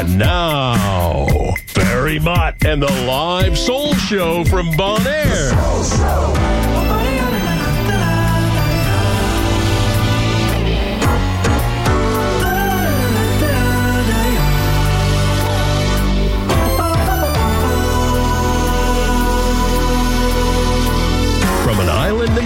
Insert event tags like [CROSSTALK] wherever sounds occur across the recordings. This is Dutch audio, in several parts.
And now, Barry Mott and the live soul show from Bon Air.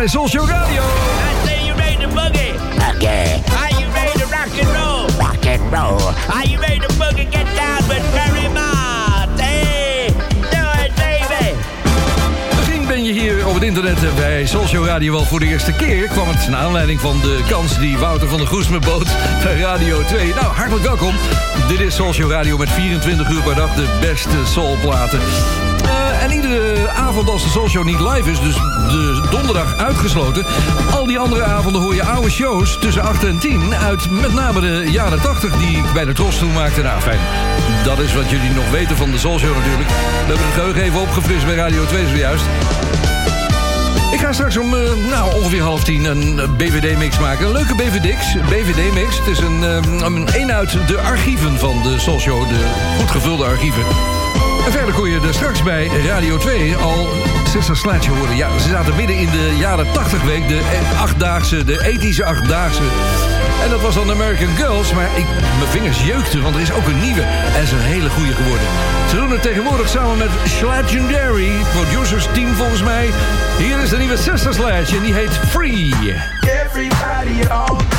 bij Soul Show Radio. I say you ready to boogie. Okay, Are you ready to rock and roll? rock and roll. Are you ready to boogie? Get down with Barry Mott. Hey, do it, baby. Misschien ben je hier op het internet eh, bij Soul Show Radio wel voor de eerste keer. Kwam het naar aanleiding van de kans die Wouter van der Goes me bood bij Radio 2. Nou, hartelijk welkom. Dit is Soul Show Radio met 24 uur per dag de beste soulplaten. Eh, en iedere avond als de Soul Show niet live is, dus de donderdag uitgesloten. Al die andere avonden hoor je oude shows tussen 8 en 10 uit met name de jaren 80 die ik bij de Tros toen maakte. Nou, fijn. Dat is wat jullie nog weten van de Soul Show natuurlijk. We hebben het geheugen even opgefrist bij Radio 2 zojuist. Ik ga straks om eh, nou, ongeveer half tien een BVD-mix maken. Een leuke BVD-mix. BVD-mix. Het is een, eh, een een uit de archieven van de Soul Show. De goed gevulde archieven. En verder kon je er straks bij Radio 2 al Sister Sledge horen. Ja, ze zaten midden in de jaren 80 week. De achtdaagse, de ethische achtdaagse. En dat was dan American Girls. Maar ik, mijn vingers jeukten, want er is ook een nieuwe. En is een hele goede geworden. Ze doen het tegenwoordig samen met Legendary. Producers team volgens mij. Hier is de nieuwe Sister Sledge en die heet Free. tempo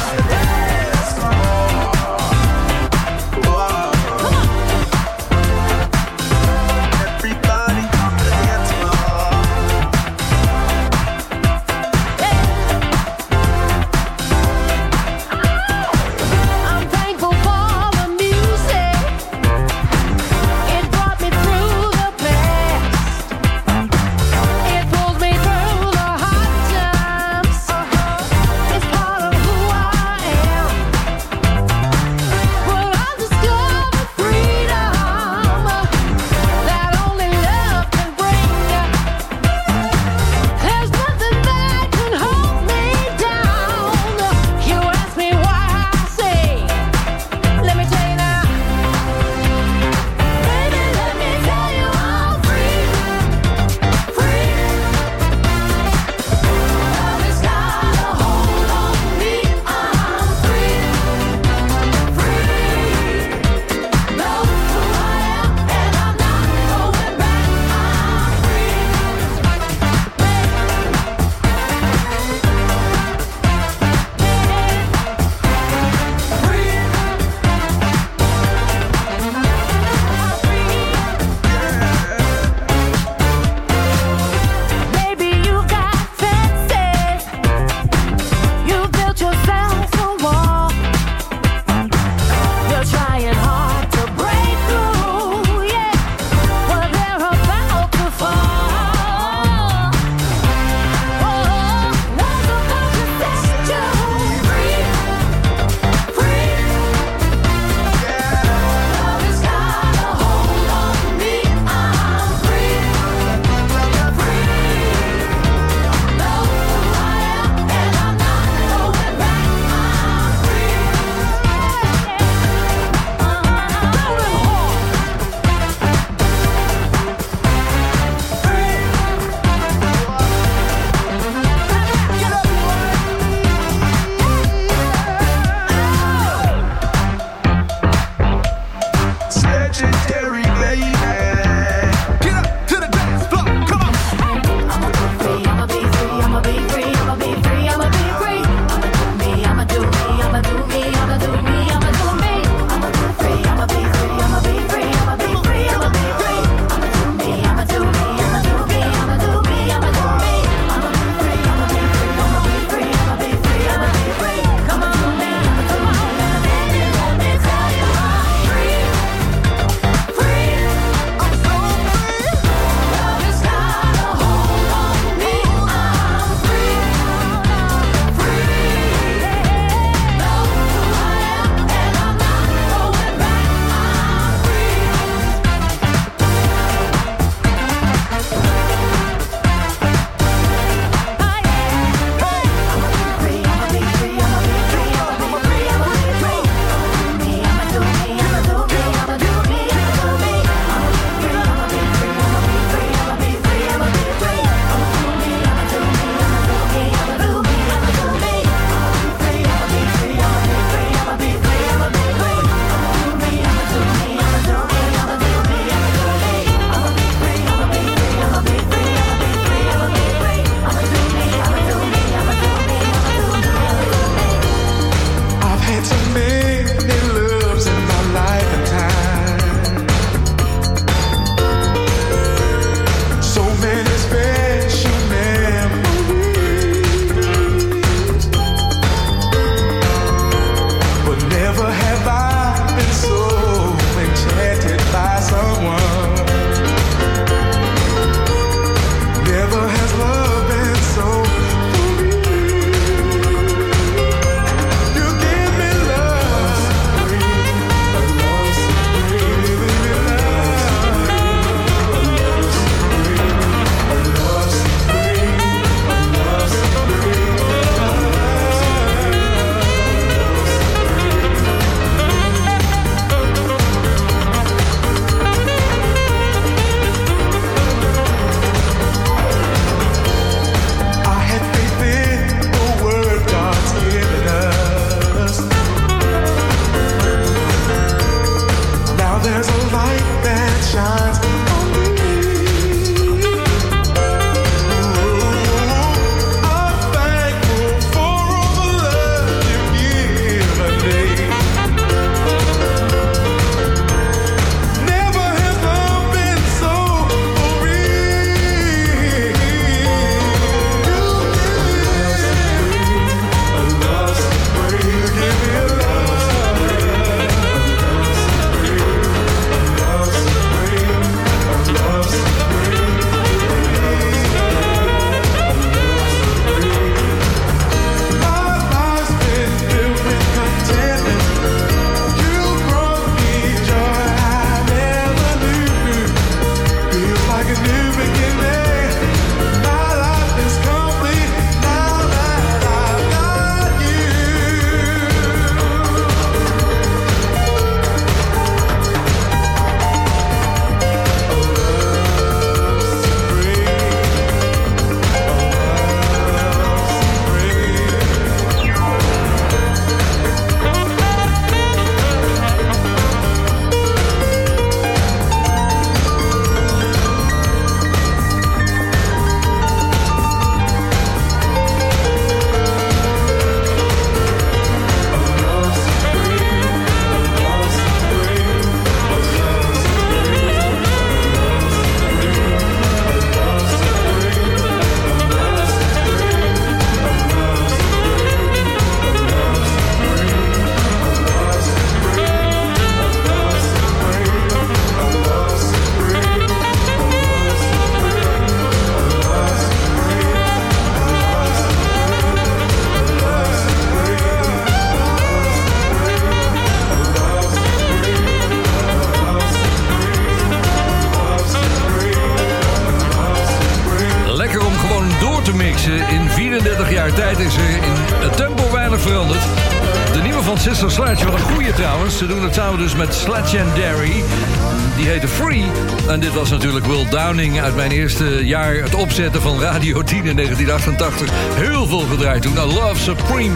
opzetten van Radio [LAUGHS] 10 in 1988. Heel veel gedraaid toen. Nou, Love Supreme.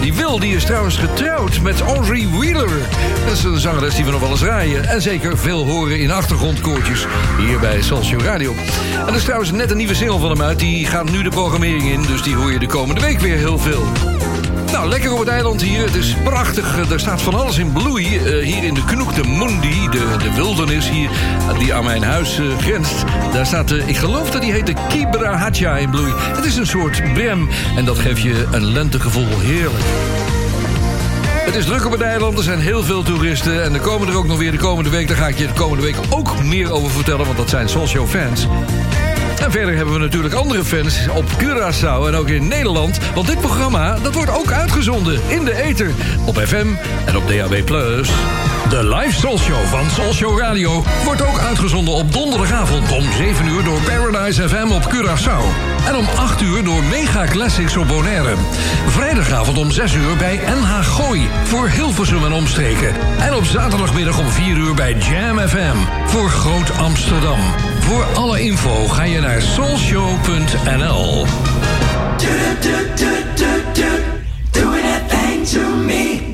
Die Will die is trouwens getrouwd met Audrey Wheeler. Dat is een zangeres die we nog wel eens draaien. En zeker veel horen in achtergrondkoortjes hier bij Soulshow Radio. En er is trouwens net een nieuwe single van hem uit. Die gaat nu de programmering in, dus die hoor je de komende week weer heel veel. Nou, lekker op het eiland hier. Het is prachtig. Er staat van alles in bloei. Uh, hier in de Knoek de Mundi, de, de wildernis hier, die aan mijn huis grenst. Daar staat, uh, ik geloof dat die heet de Kibra Hatja in bloei. Het is een soort brem en dat geeft je een lentegevoel. Heerlijk. Het is druk op het eiland, er zijn heel veel toeristen... en er komen er ook nog weer de komende week. Daar ga ik je de komende week ook meer over vertellen... want dat zijn Soulshow fans. En verder hebben we natuurlijk andere fans op Curaçao en ook in Nederland. Want dit programma dat wordt ook uitgezonden in de ether. Op FM en op DAB+. De live Soul Show van Soul Show Radio wordt ook uitgezonden op donderdagavond om 7 uur door Paradise FM op Curaçao. En om 8 uur door Mega Classics op Bonaire. Vrijdagavond om 6 uur bij NH Gooi voor Hilversum en omstreken. En op zaterdagmiddag om 4 uur bij Jam FM voor Groot Amsterdam. Voor alle info ga je naar soulshow.nl. Doing that thing to me.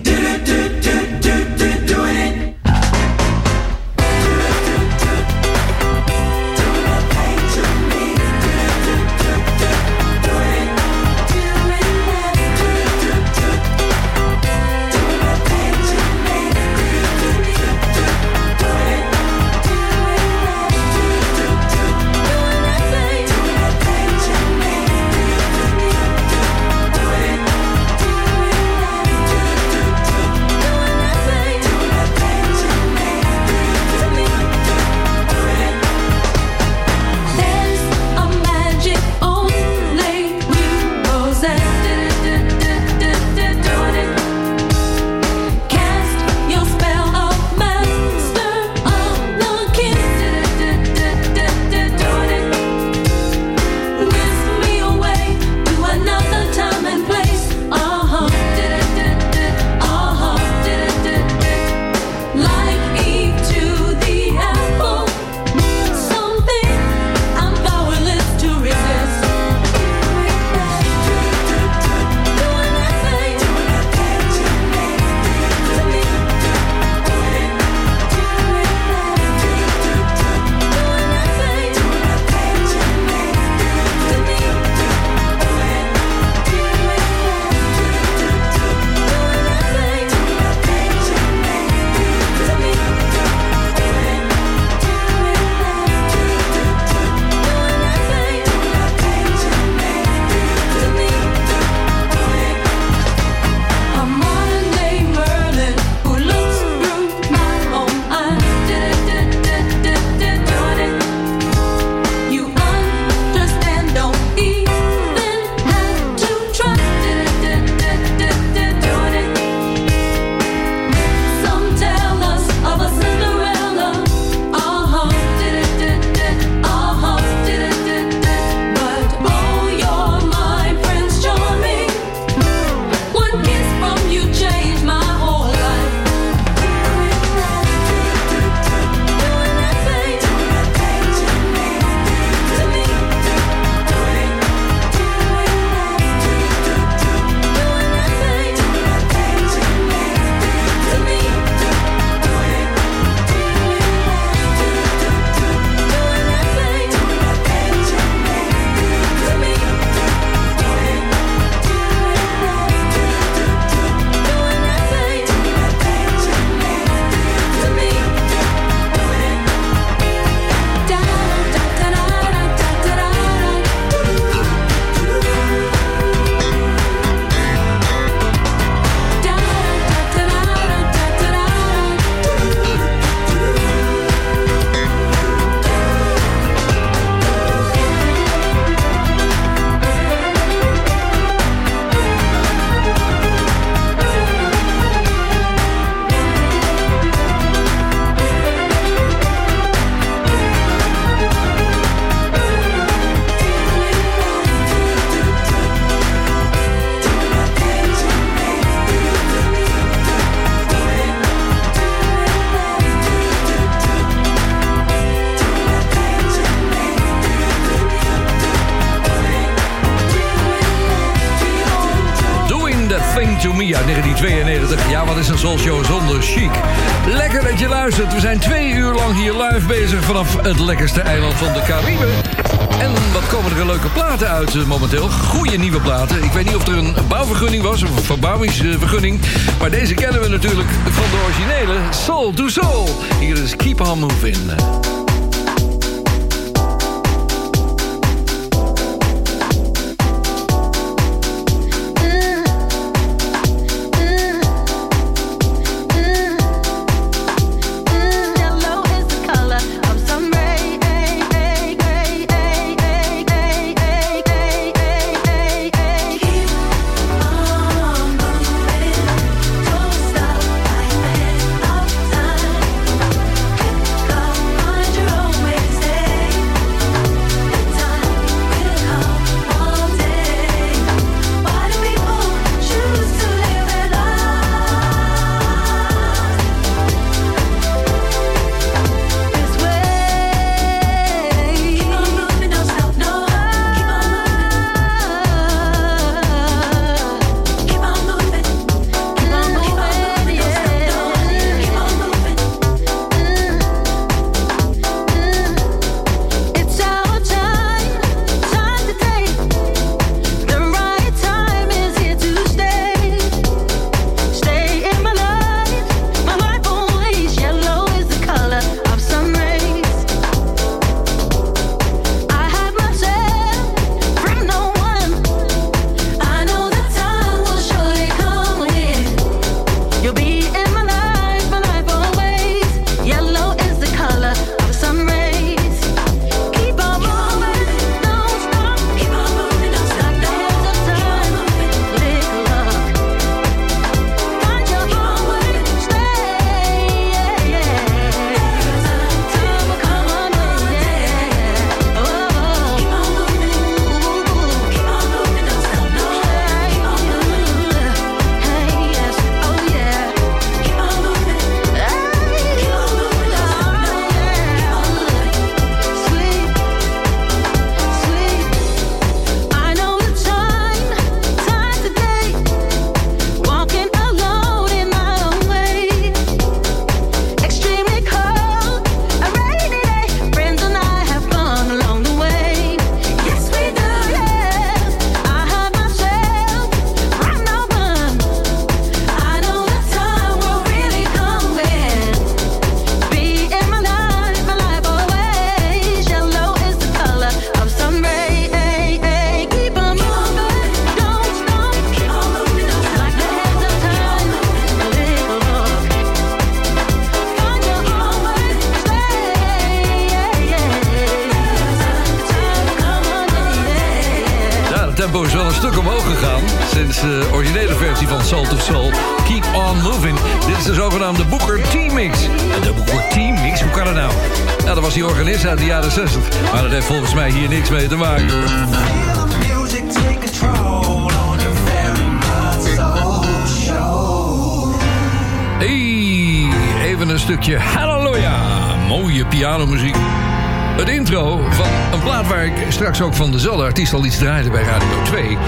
meestal iets draaide bij Radio 2.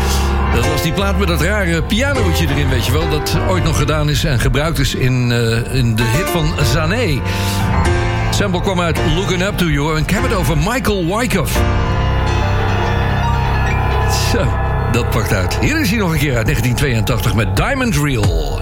Dat was die plaat met dat rare pianootje erin, weet je wel. Dat ooit nog gedaan is en gebruikt is in, eh, in de hit van Zane. Sample kwam uit Looking Up To You. En ik heb het over Michael Wyckoff. Zo, dat pakt uit. Hier is hij nog een keer uit 1982 met Diamond Reel.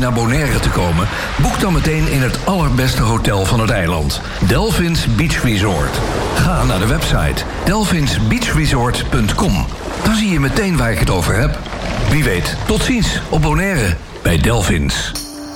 Naar Bonaire te komen... boek dan meteen in het allerbeste hotel van het eiland. Delphins Beach Resort. Ga naar de website delphinsbeachresort.com. Dan zie je meteen waar ik het over heb. Wie weet, tot ziens op Bonaire bij Delphins.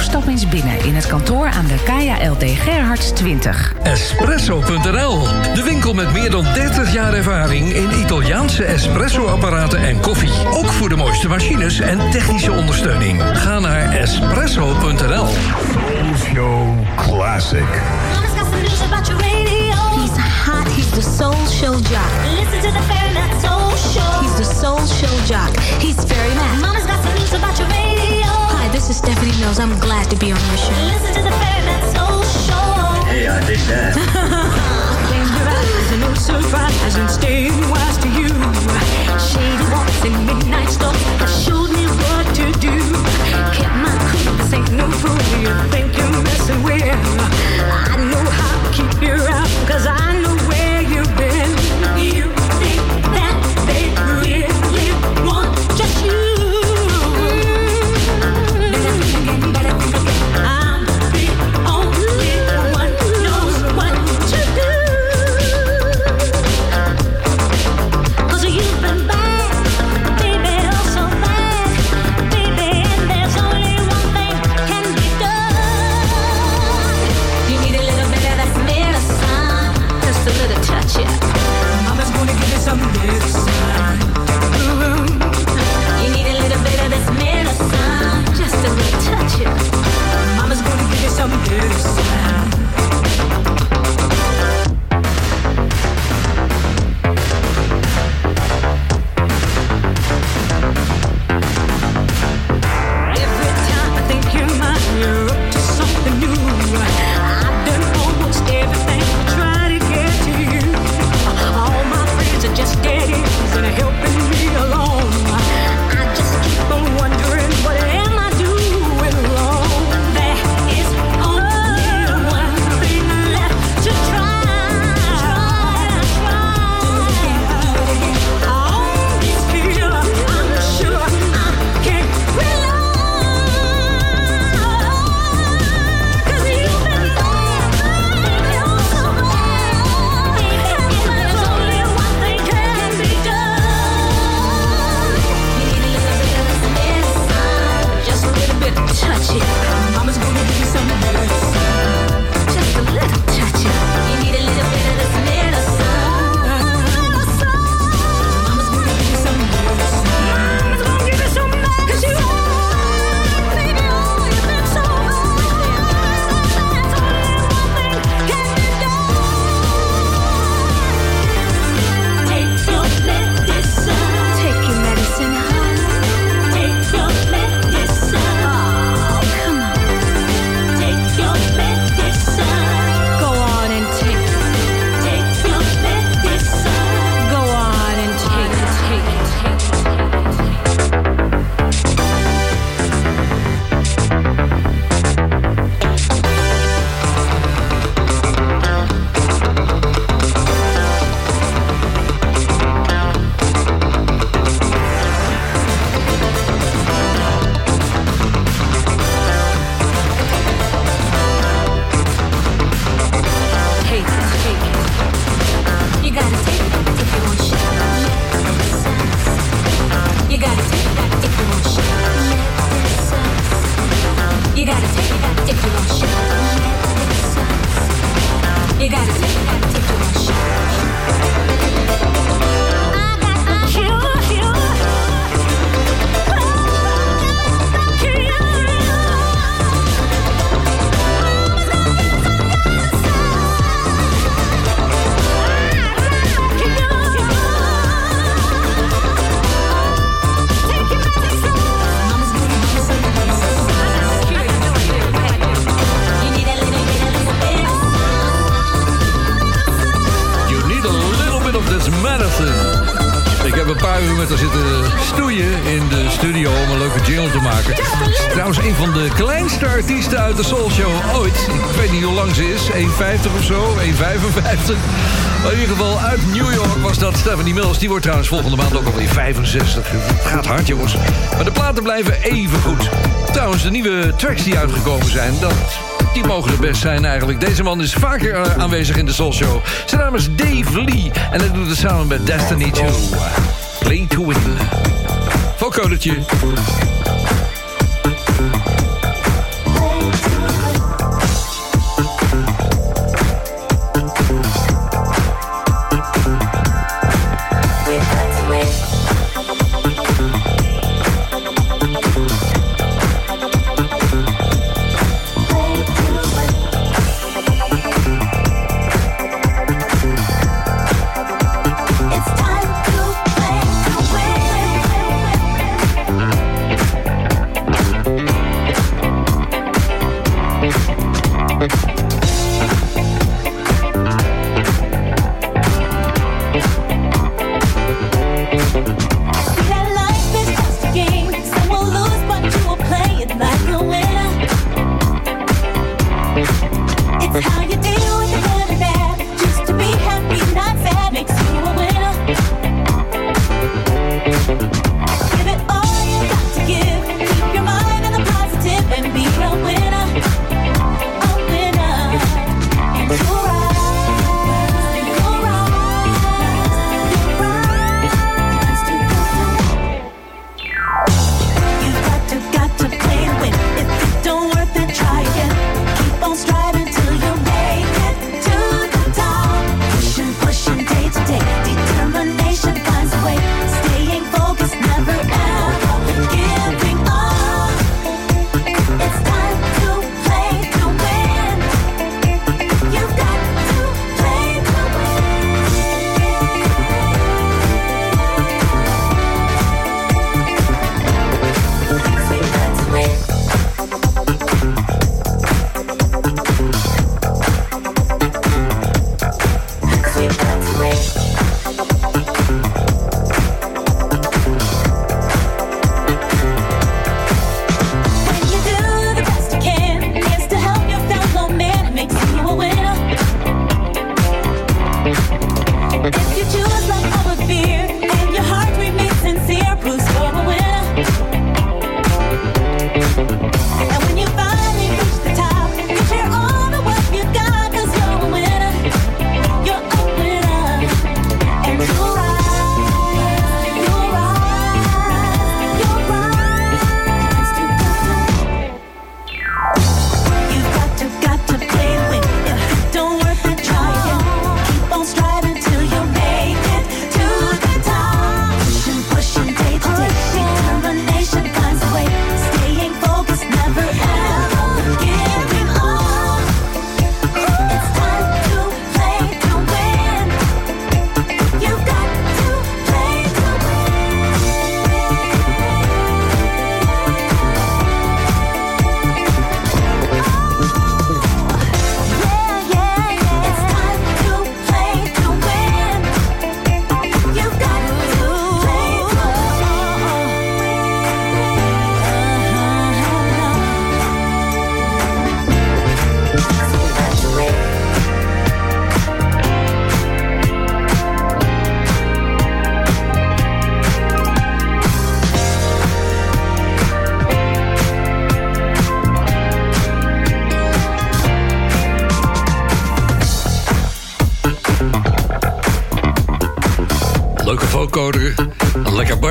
stap eens binnen in het kantoor aan de Kaya LD Gerhards 20. Espresso.nl, de winkel met meer dan 30 jaar ervaring in Italiaanse espresso-apparaten en koffie. Ook voor de mooiste machines en technische ondersteuning. Ga naar espresso.nl. Show Classic. Mama's got some news about your radio. He's hot, he's the soul show jock. Listen to the Fairy Matt Soul Show. He's the soul show jock. He's very mad. Hi, this Stephanie knows I'm glad to be on your show. Listen to the Fairy Matt Soul Show. Hey, I dig that. [LAUGHS] no surprise and staying wise to you. Shady walks and midnight stops that showed me what to do. Kept my cool, this ain't no fool you think you're messing with. I know how to keep you out, cause I know this. een van de kleinste artiesten uit de Soul Show ooit. Ik weet niet hoe lang ze is, 1,50 of zo, 1,55. In ieder geval, uit New York was dat Stephanie Mills. Die wordt trouwens volgende maand ook alweer 65. Gaat hard, jongens. Maar de platen blijven even goed. Trouwens, de nieuwe tracks die uitgekomen zijn, dat die mogen het best zijn eigenlijk. Deze man is vaker eh, aanwezig in de Soul Show. Zijn naam is Dave Lee en hij doet het samen met Destiny 2. Play to win. Volkodertje.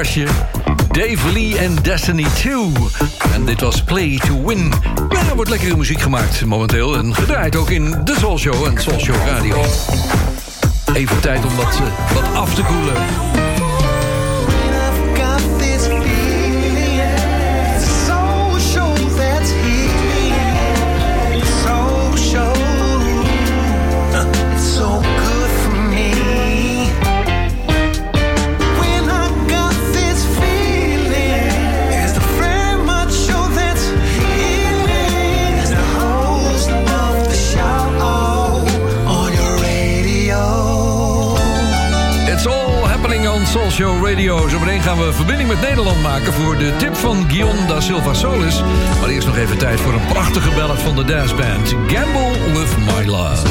Dave Lee en Destiny 2. En dit was Play to Win. Nou, er wordt lekkere muziek gemaakt momenteel. En gedraaid ook in de Soul Show en Soul Show Radio. Even tijd om wat, eh, wat af te koelen. Radio. Zometeen gaan we verbinding met Nederland maken voor de tip van Guion da Silva Solis. Maar eerst nog even tijd voor een prachtige ballad van de Dance Band. Gamble with my love.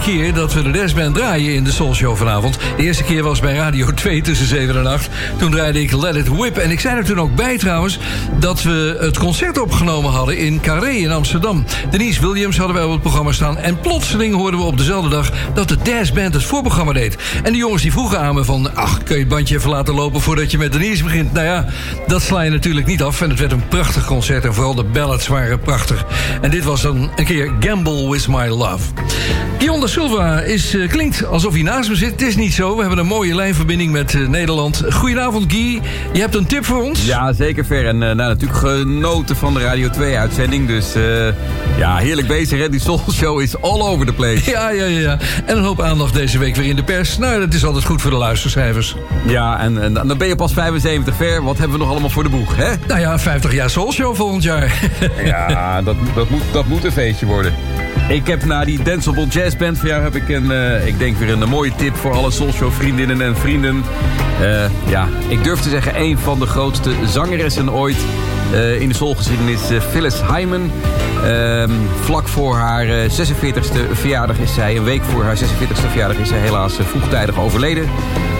Tweede keer dat we de Dance Band draaien in de Soul Show vanavond. De eerste keer was bij Radio [LAUGHS] 2 tussen 7 en 8. Toen draaide ik Let It Whip. En ik zei er toen ook bij trouwens dat we het concert opgenomen hadden in Carré in Amsterdam. Denise Williams hadden wij op het programma staan. En plotseling hoorden we op dezelfde dag dat de Dance Band het voorprogramma deed. En de jongens die vroegen aan me van... ach, kun je het bandje even laten lopen voordat je met Denise begint? Nou ja, dat sla je natuurlijk niet af. En het werd een prachtig concert. En vooral de ballads waren prachtig. En dit was dan een keer Gamble With My Love. Guion da Silva is, eh, klinkt alsof hij naast me zit. Het is niet zo. We hebben een mooie lijnverbinding met eh, Nederland. Goedenavond, Guy. Je hebt een tip voor ons? Ja, zeker ver. En eh, nou, natuurlijk genoten van de Radio 2-uitzending. Dus ja, heerlijk bezig. Hè? Die Soul Show is all over the place. Ja, ja, ja, ja. En een hoop aandacht deze week weer in de pers. Nou, dat is altijd goed voor de luistercijfers. Ja, en, en dan ben je pas 75 ver. Wat hebben we nog allemaal voor de boeg, hè? Nou ja, 50 jaar Soul Show volgend jaar. Ja, dat, dat, moet, dat moet een feestje worden. Ik heb na die Danceable Jazz Band voor jou heb ik een, eh, ik denk weer een mooie tip voor alle Soulshow vriendinnen en vrienden. Eh, ja, ik durf te zeggen een van de grootste zangeressen ooit. Eh, in de soulgeschiedenis uh, Phyllis Hyman. Ehm, vlak voor haar 46e verjaardag is zij, een week voor haar 46e verjaardag is zij helaas vroegtijdig overleden.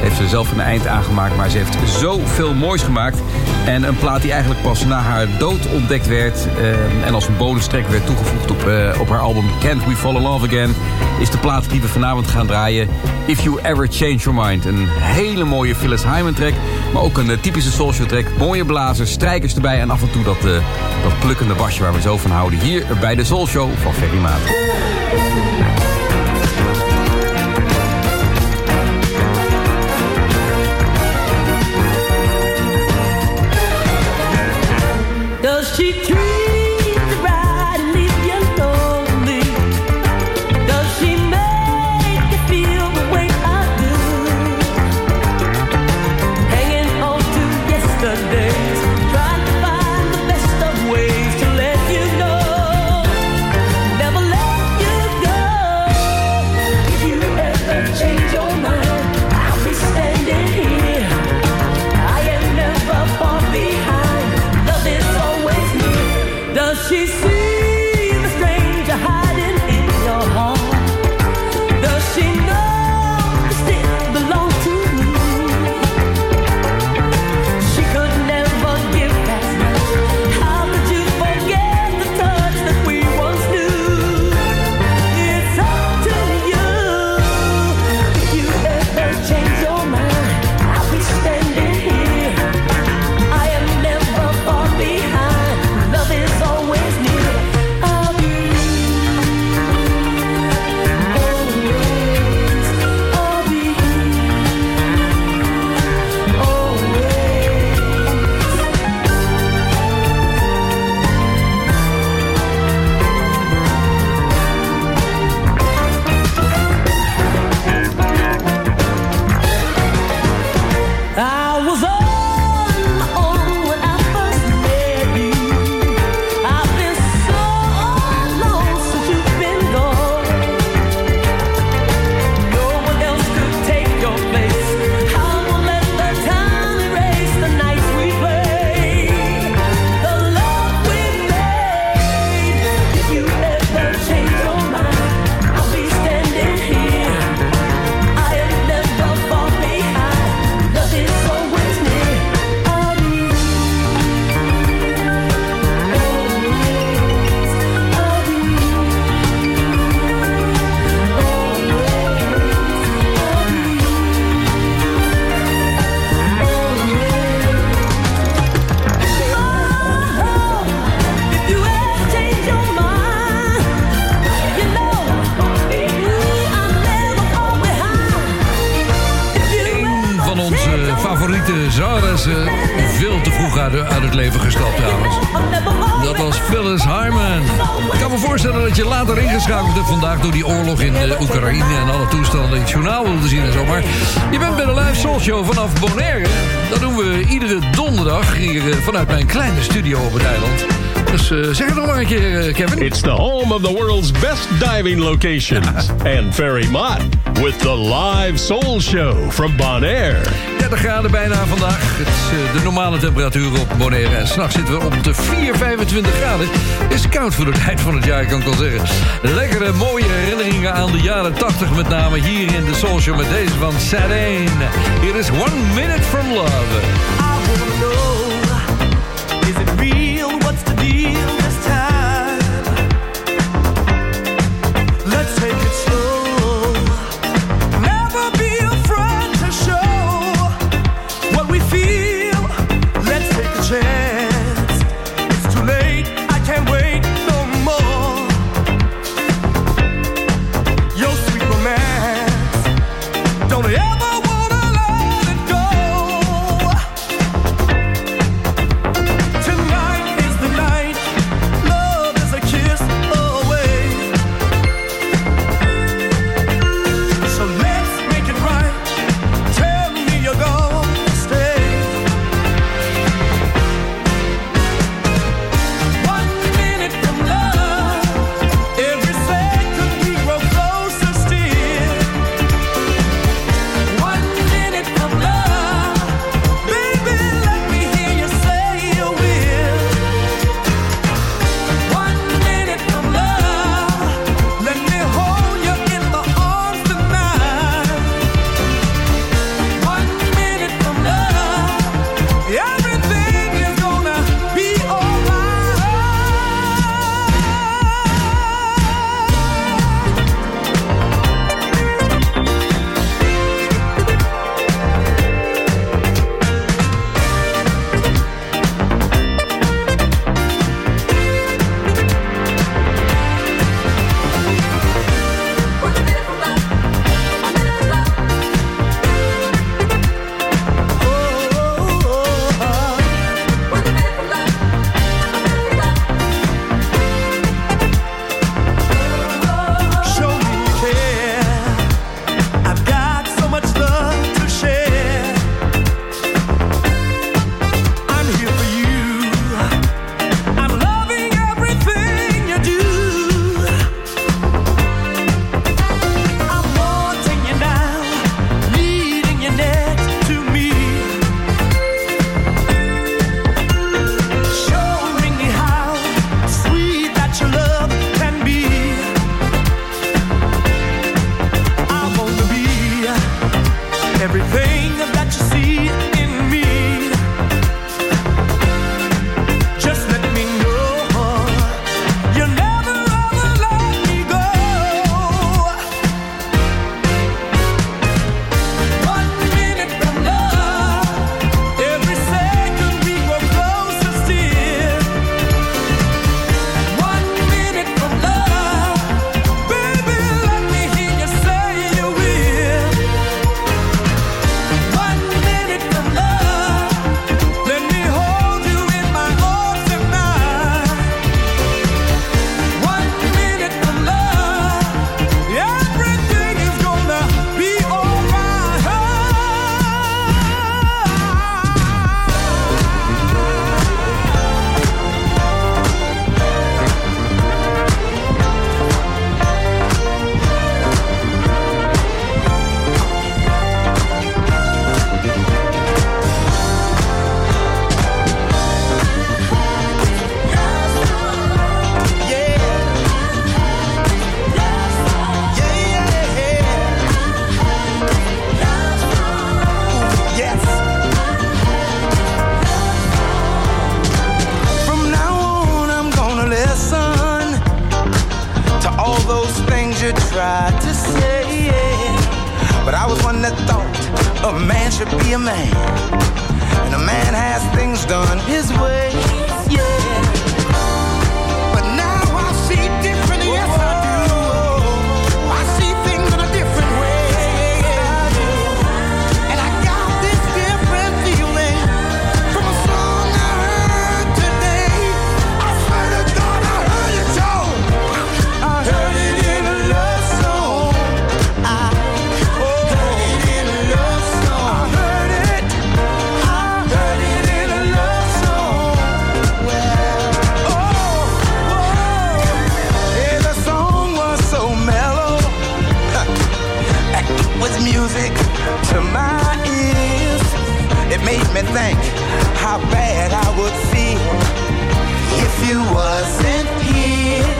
Heeft ze zelf een eind aangemaakt, maar ze heeft zoveel moois gemaakt. En een plaat die eigenlijk pas na haar dood ontdekt werd ehm, en als een bonus track werd toegevoegd op, op haar album Can't We Fall in Love Again, is de plaat die we vanavond gaan draaien If You Ever Change Your Mind. Een hele mooie Phyllis Hyman track, maar ook een typische social track. Mooie blazers, strijkers erbij en af en toe dat, uh, dat plukkende basje waar we zo van houden. Hier bij de Soul Show van Ferry Maat. Locations. and Ferry Mott with the live soul show from Bonaire. 30 graden bijna vandaag. Het is eh, de normale temperatuur op Bonaire. En s'nachts zitten we op de 4, 25 graden. Is koud voor de tijd van het jaar, kan ik wel zeggen. Lekkere, mooie herinneringen aan de jaren 80. Met name hier in de Soul Show met deze van Sadane. Hier is One Minute From Love. me think how bad I would feel if you wasn't here.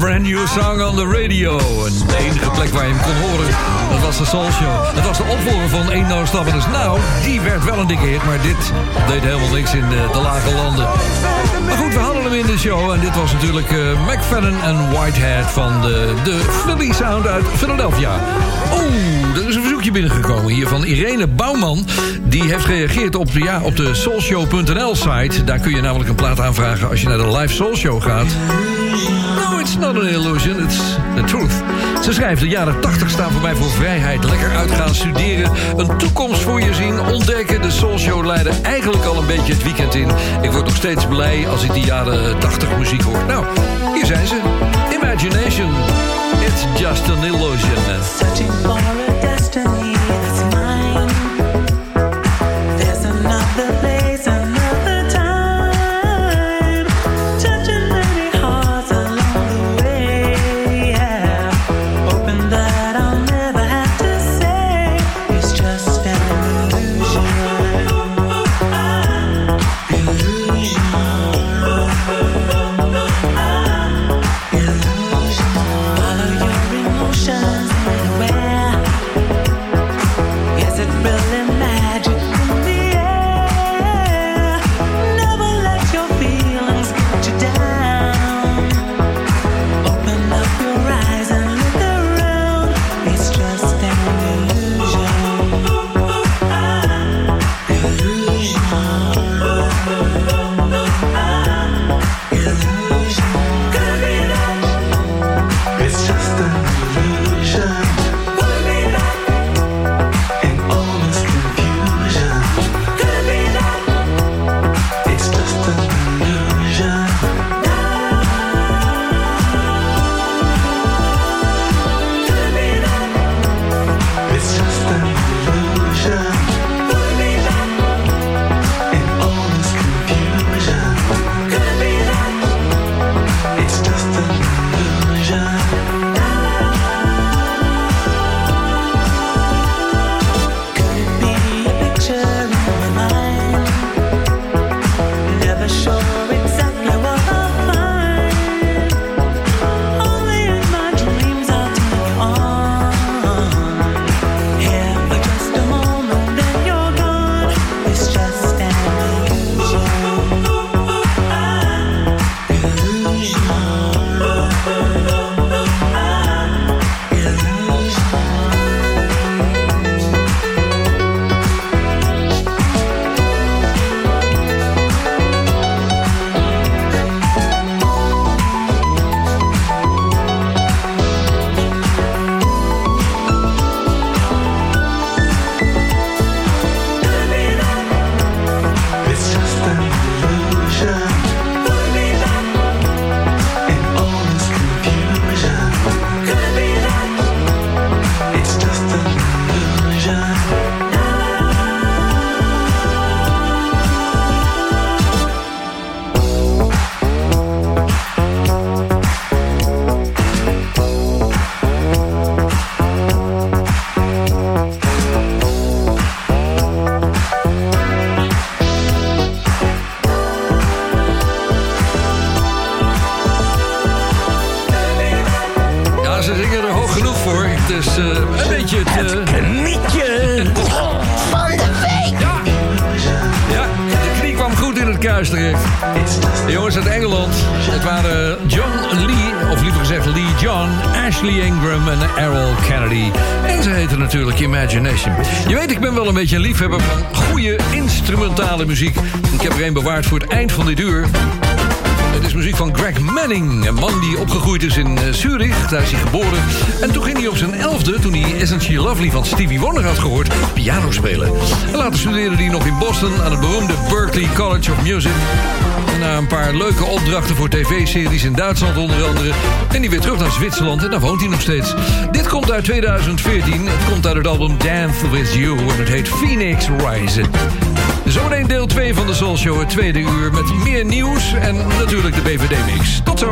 brand new song on the radio. En de enige plek waar je hem kon horen, dat was de Soul Show. Dat was de opvolger van 1 No Stap Dus nou, die werd wel een dikke hit, maar dit deed helemaal niks in de, de lage landen. Maar goed, we hadden hem in de show. En dit was natuurlijk uh, McFadden en Whitehead van de, de Philly Sound uit Philadelphia. Oeh, er is een verzoekje binnengekomen hier van Irene Bouwman. Die heeft gereageerd op de, ja, op de soulshow.nl site. Daar kun je namelijk een plaat aanvragen als je naar de live soulshow gaat it's not an illusion, it's the truth. Ze schrijft, de jaren 80 staan voor mij voor vrijheid. Lekker uitgaan, studeren, een toekomst voor je zien, ontdekken. De Soul Show eigenlijk al een beetje het weekend in. Ik word nog steeds blij als ik die jaren 80 muziek hoor. Nou, hier zijn ze. Imagination, it's just an illusion. hij geboren. En toen ging hij op zijn elfde, toen hij Essential Lovely van Stevie Wonder had gehoord, piano spelen. En later studeerde hij nog in Boston aan het beroemde Berklee College of Music. En na een paar leuke opdrachten voor tv-series in Duitsland onder andere... en hij weer terug naar Zwitserland en daar woont hij nog steeds. Dit komt uit 2014. Het komt uit het album Dance With You en het heet Phoenix Rising. Zometeen deel 2 van de Soul Show, het tweede uur... met meer nieuws en natuurlijk de BVD-mix. Tot zo!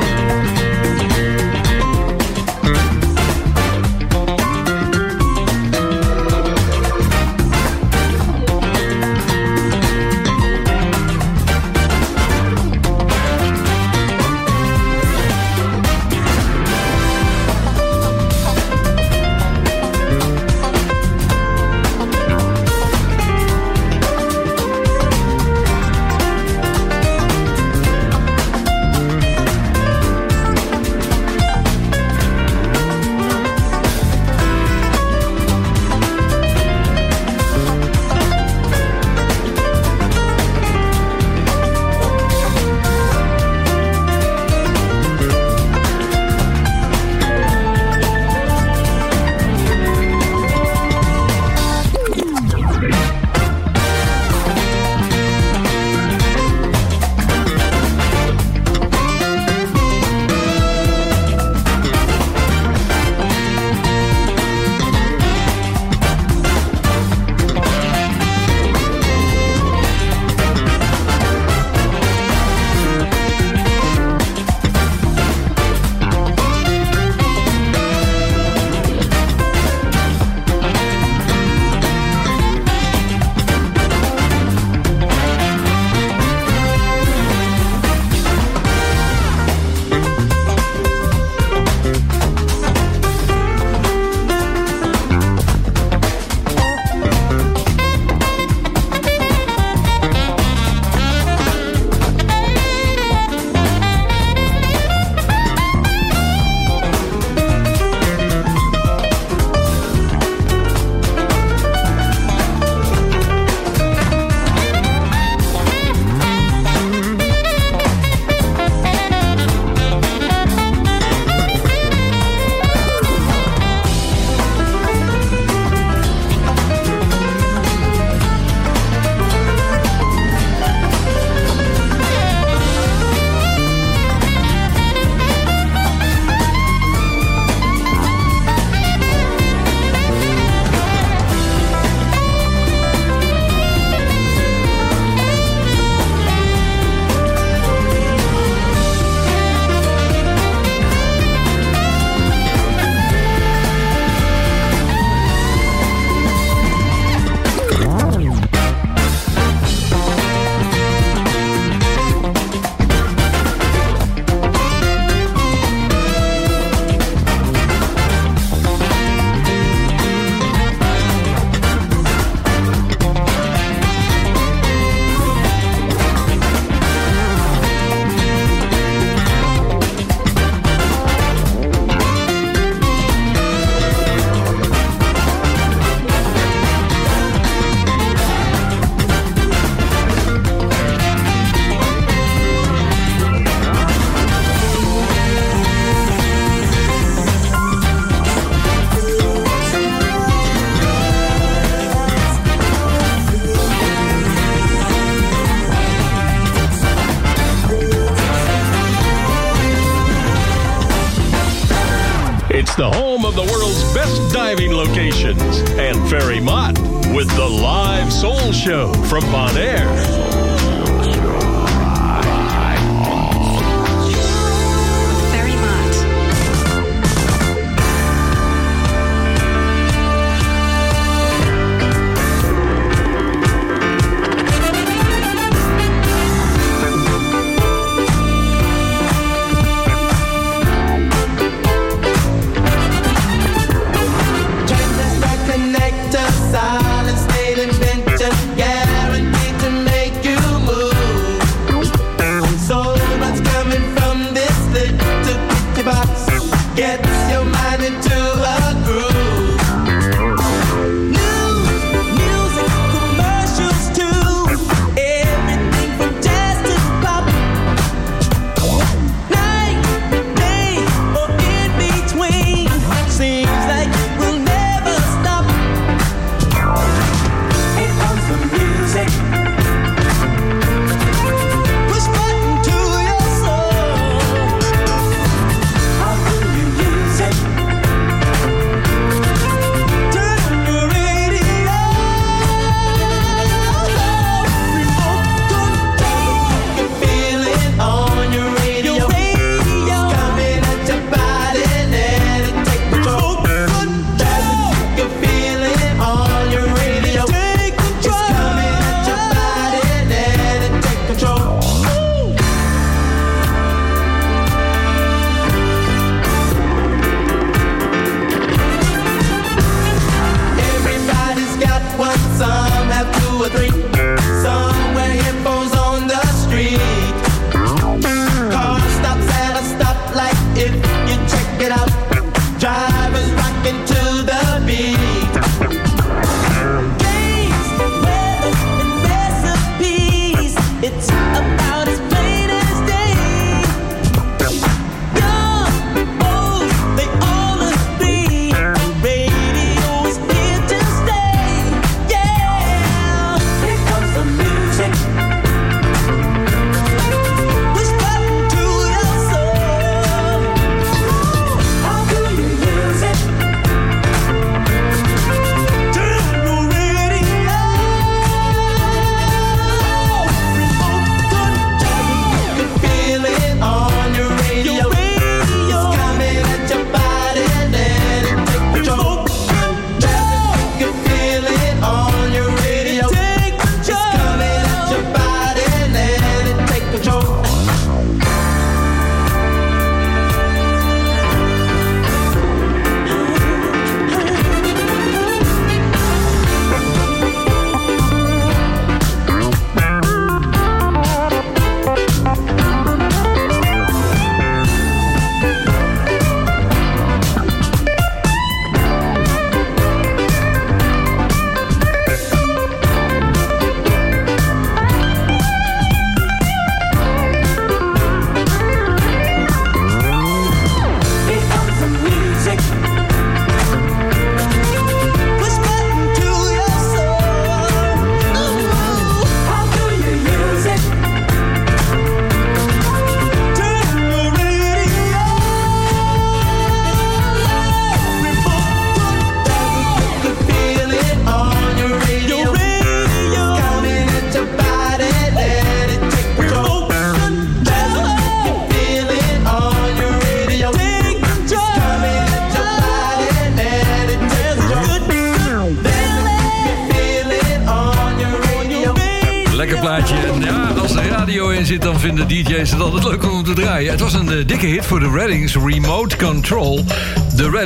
Best diving locations. And Ferry Mott with the live soul show from Bonaire.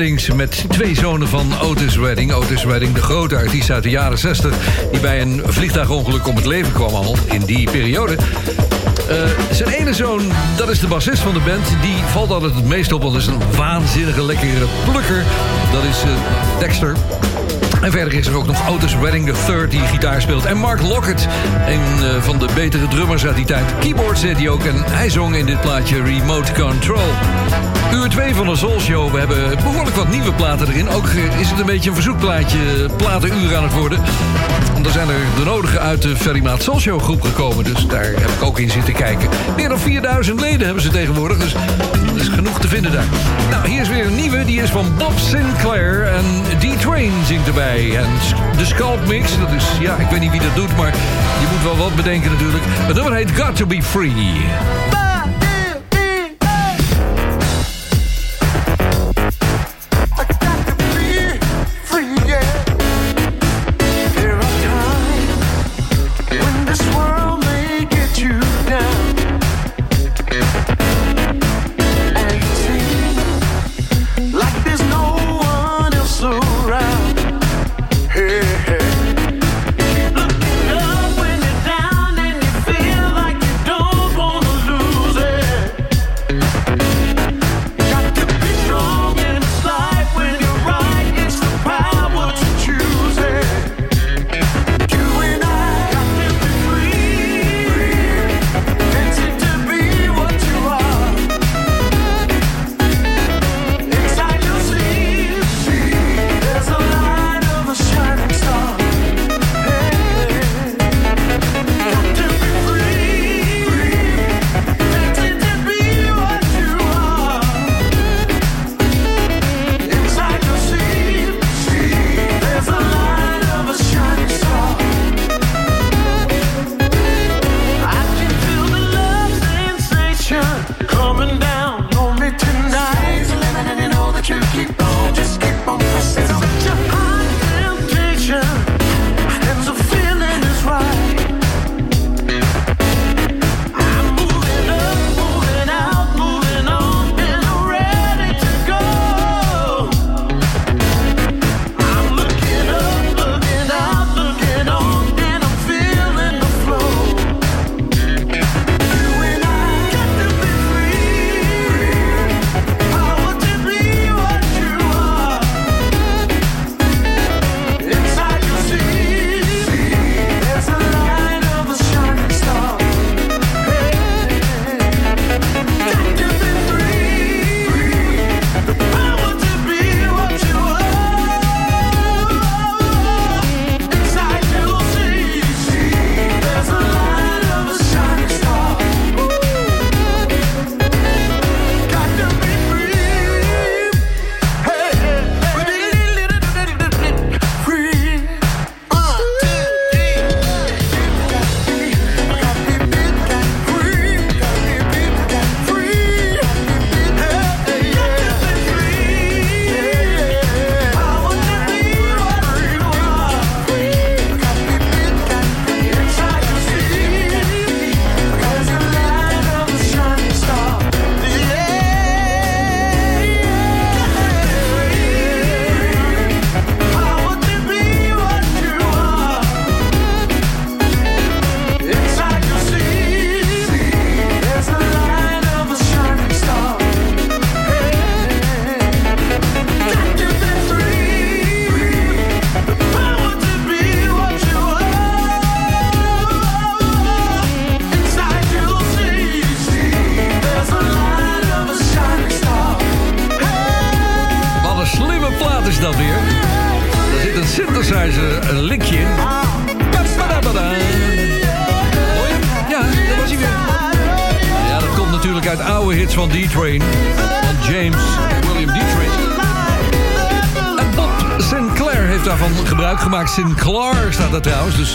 Met twee zonen van Otis Redding. Otis Redding, de grote artiest uit de jaren 60... die bij een vliegtuigongeluk om het leven kwam al in die periode. Eh, zijn ene zoon, dat is de bassist van de band... die valt altijd het meest op, want is een waanzinnige lekkere plukker. Dat is eh, Dexter. En verder is er ook nog Otis Redding III die gitaar speelt. En Mark Lockett, een eh, van de betere drummers uit die tijd. Keyboard zet hij ook en hij zong in dit plaatje Remote Control. Uur 2 van de Soul Show. We hebben behoorlijk wat nieuwe platen erin. Ook is het een beetje een verzoekplaatje, platenuur aan het worden. Want er zijn er de nodige uit de Ferry Maat Soul Show groep gekomen. Dus daar heb ik ook in zitten kijken. Meer dan 4000 leden hebben ze tegenwoordig. Dus er is genoeg te vinden daar. Nou, hier is weer een nieuwe. Die is van Bob Sinclair. En D-Train zingt erbij. En de Scalp Mix, dat is, ja, ik weet niet wie dat doet, maar je moet wel wat bedenken natuurlijk. Het nummer heet Got to Be Free. Looking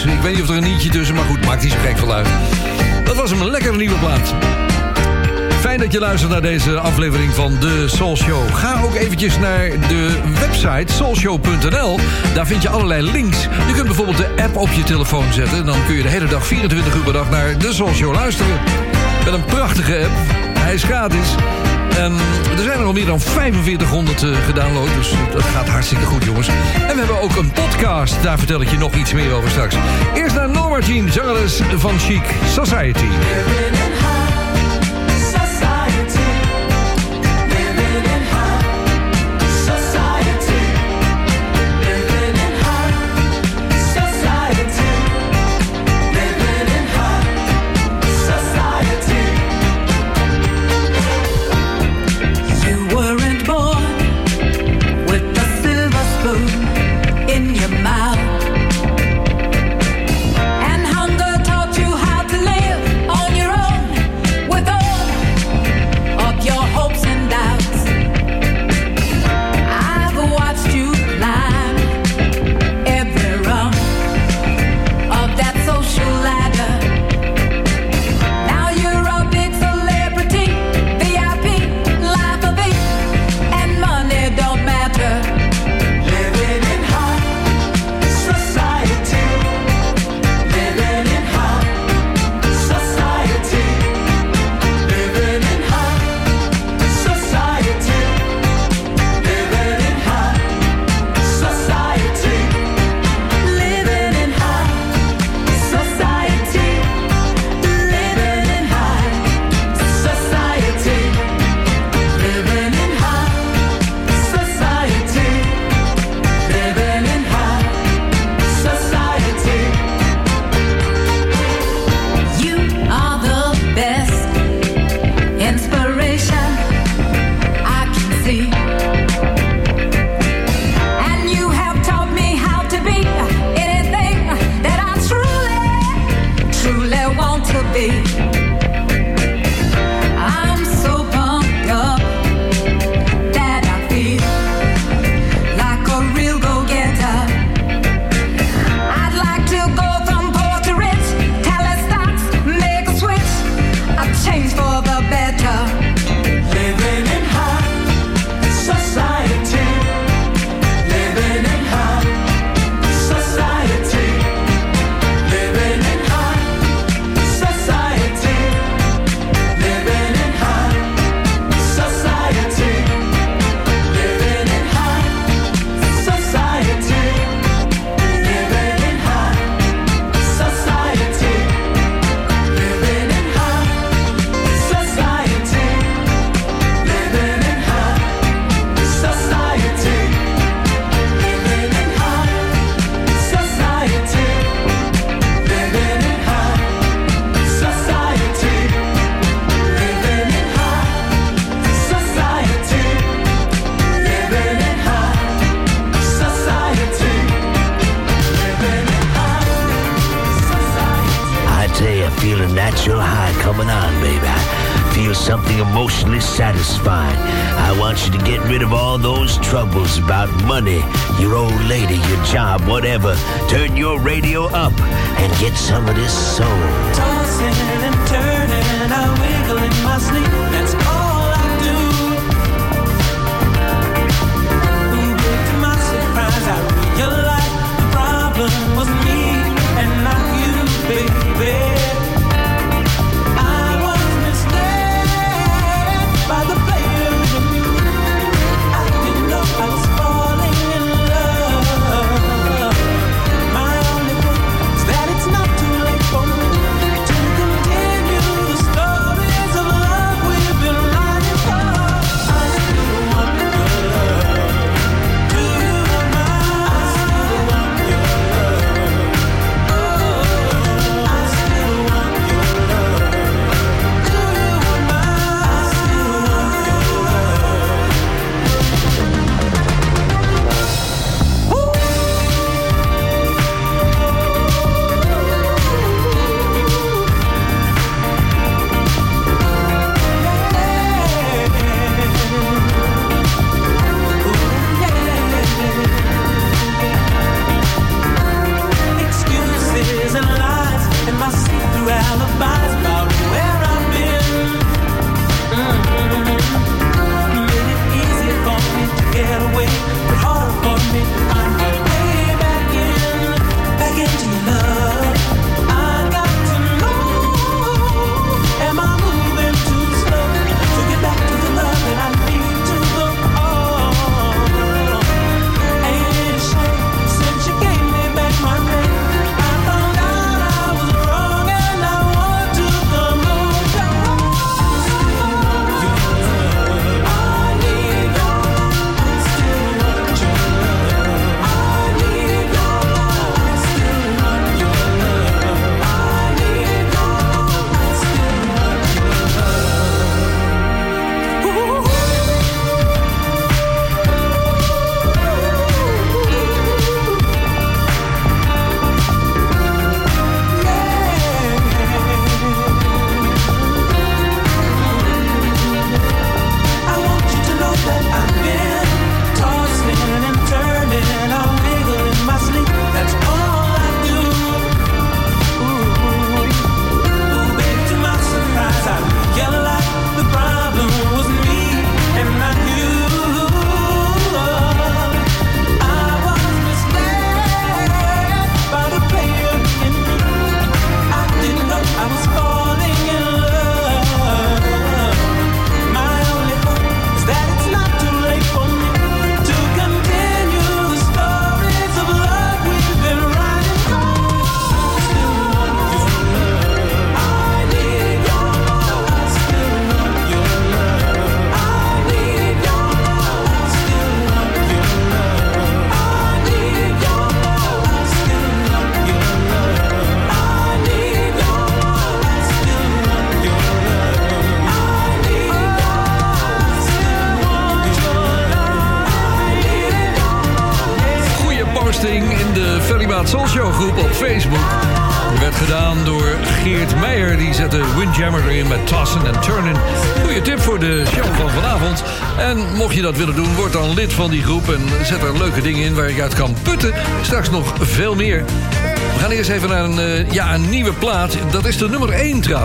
Ik weet niet of er een nietje tussen, maar goed, maakt niet zo gek uit. Dat was een lekkere nieuwe plaat. Fijn dat je luistert naar deze aflevering van de Soul Show. Ga ook eventjes naar de website soulshow.nl. Daar vind je allerlei links. Je kunt bijvoorbeeld de app op je telefoon zetten. En dan kun je de hele dag, 24 uur per dag, naar de Soul Show luisteren. Met een prachtige app. Hij is gratis. Ehm, er zijn er al meer dan 4500 eh, gedownload. Dus eh, dat gaat hartstikke goed, jongens. En we hebben ook een podcast. Daar vertel ik je nog iets meer over straks. Eerst naar Norma Jean, zangeres van Chic Society.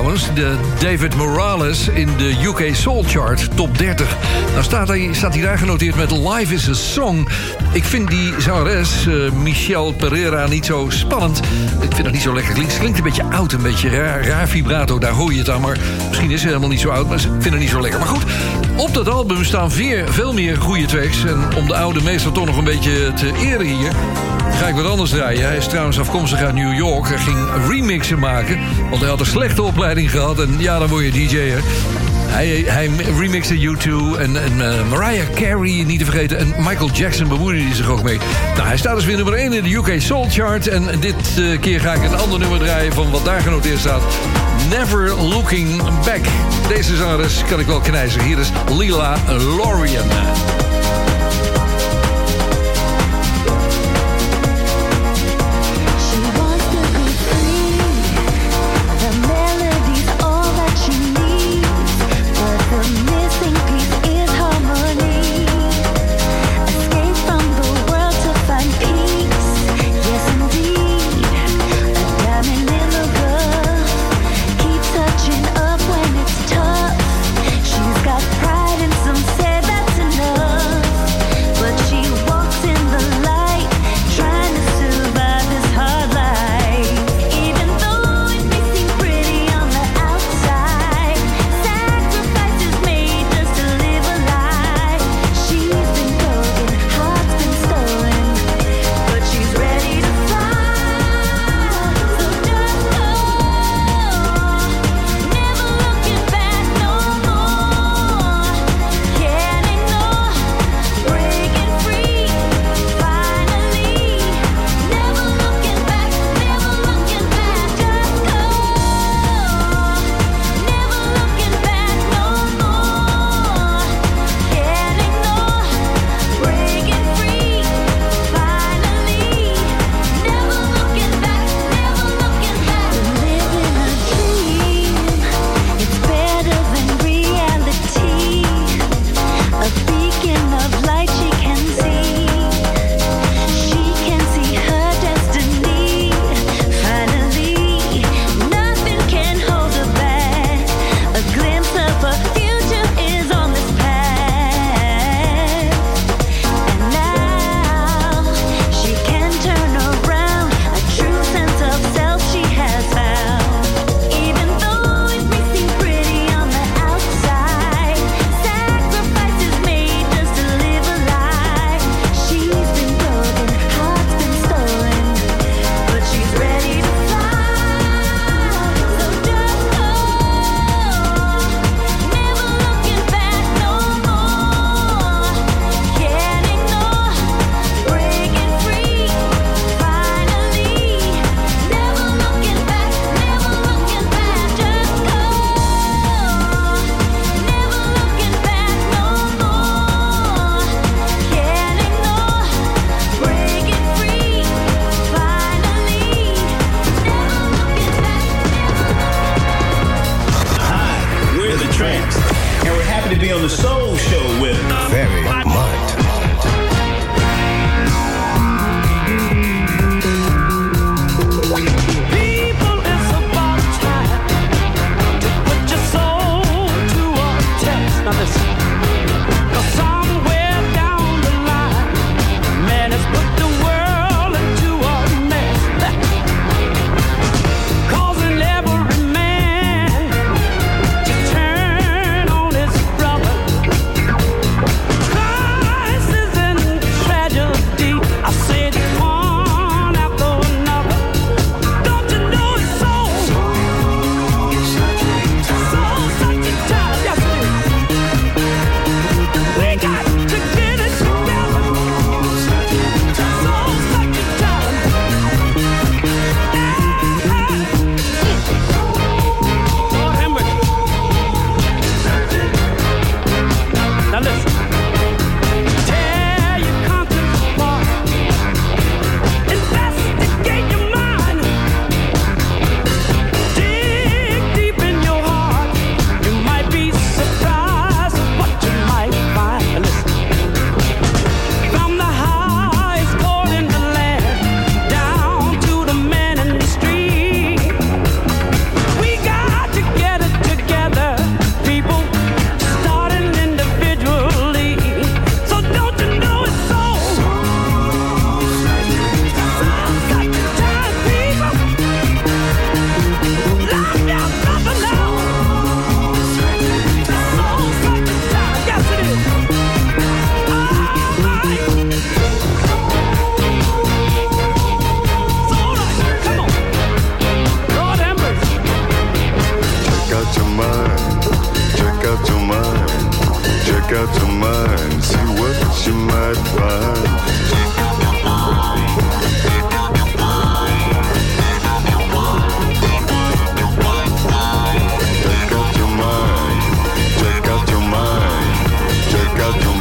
De David Morales in de UK Soul Chart, top 30. Nou staat hij, staat hij daar genoteerd met Life is a Song. Ik vind die zangeres, eh, Michelle Pereira, niet zo spannend. Ik vind het niet zo lekker klinkt. Klinkt een beetje oud, een beetje raar, vibrato. Daar hoor je het aan, maar misschien is ze helemaal niet zo oud. Maar ik vind het niet zo lekker. Maar goed, op dat album staan veel meer goede tracks. En om de oude meester toch nog een beetje te eren hier ga ik wat anders draaien. Hij is trouwens afkomstig uit New York. Hij ging remixen maken, want hij had een slechte opleiding gehad. En ja, dan word je DJ'er. Hij, hij remixte U2 en, en eh, Mariah Carey, niet te vergeten. En Michael Jackson bemoeide hij zich ook mee. Nou, hij staat dus weer nummer 1 in de UK Soul Chart. En dit eh, keer ga ik een ander nummer draaien van wat daar genoteerd staat. Never Looking Back. Deze zangeres kan ik wel knijzen. Hier is Lila Lorien.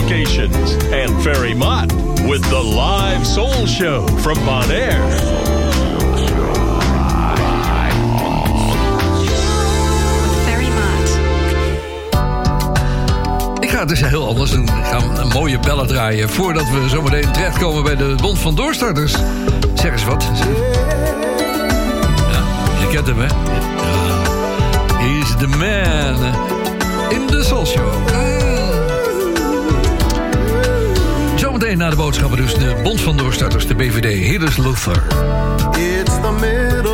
locations, and Ferry Mott with the live soul show from Bonaire. Ik ga het dus heel anders doen. gaan een mooie bellen draaien. Voordat we zometeen terechtkomen bij de Bond van Doorstarters. Zeg eens wat. Ja, je kent hem, hè? Ja. He's the man in the soul show. Zometeen na de boodschappen dus de bond van doorstarters, de BVD, Heerders Luther. It's the.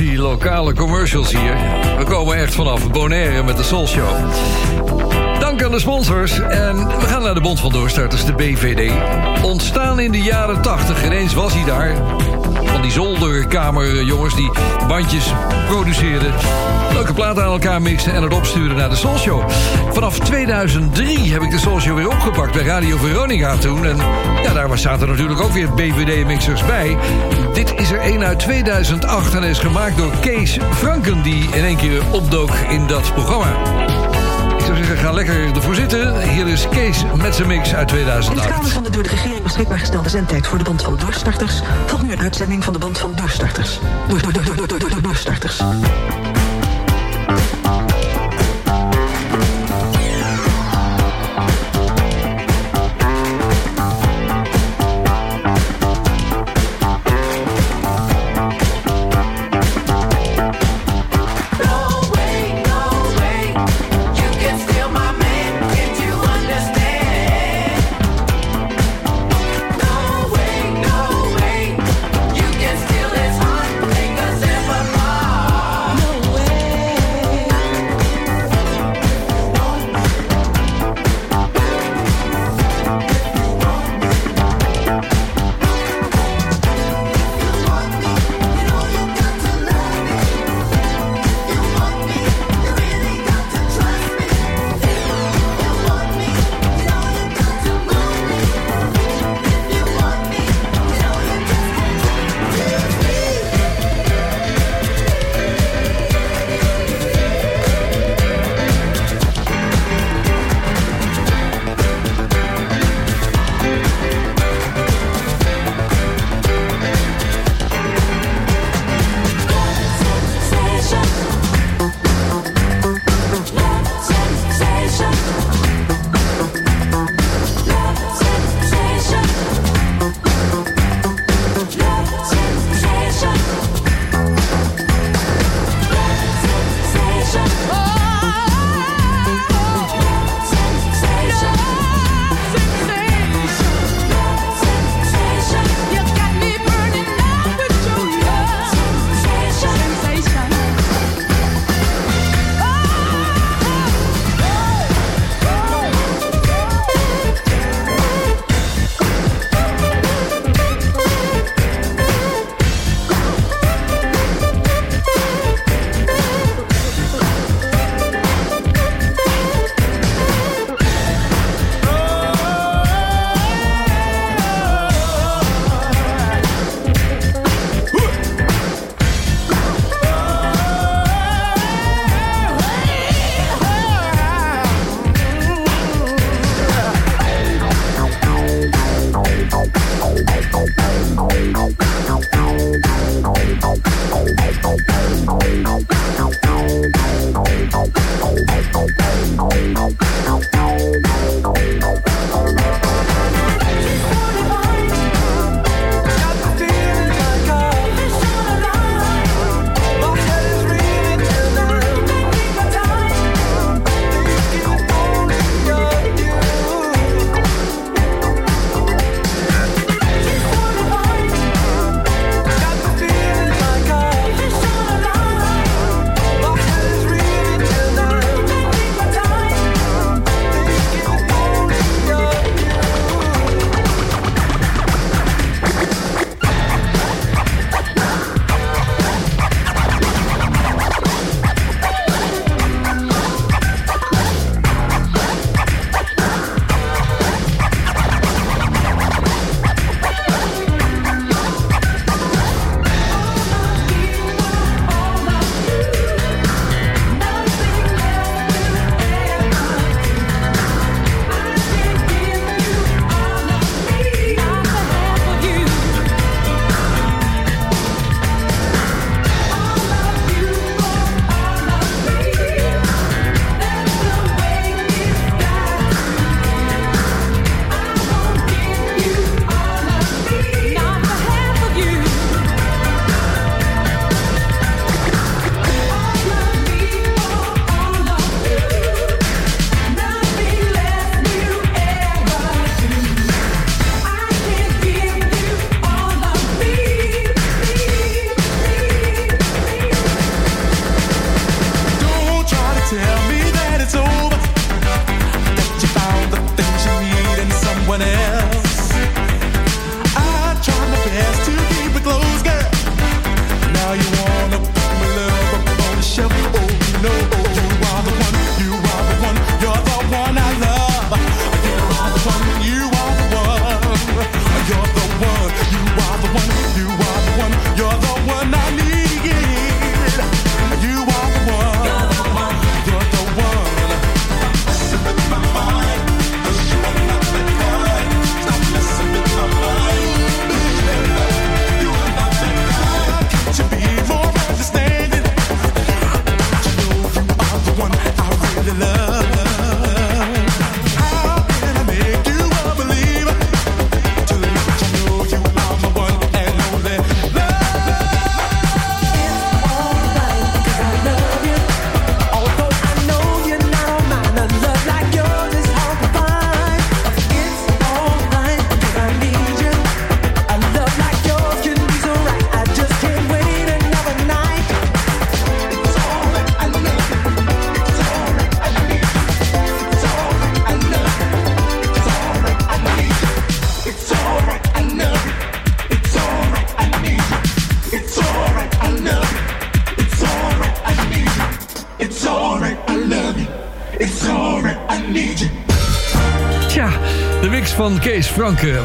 Die lokale commercials hier. We komen echt vanaf Bonaire met de Soul Show. Dank aan de sponsors. En we gaan naar de Bond van Doorstarters, de BVD. Ontstaan in de jaren 80. Ineens was hij daar. Van die zolderkamerjongens die bandjes produceerden. Leuke platen aan elkaar mixen en het opsturen naar de Soul Show. Vanaf 2003 heb ik de Soul Show weer opgepakt bij Radio Veronica toen. En ja, daar zaten natuurlijk ook weer BVD-mixers bij. Dit is er een uit 2008 en is gemaakt door Kees Franken... die in één keer opdook in dat programma. Ik zou zeggen, ga lekker ervoor zitten. Hier is Kees met zijn mix uit In het 2008. kader van de door de regering beschikbaar gestelde zendtijd voor de band van doorstarters volgt nu een uitzending van de band van doorstarters. Door, door, door, door, door, door, door, doorstarters.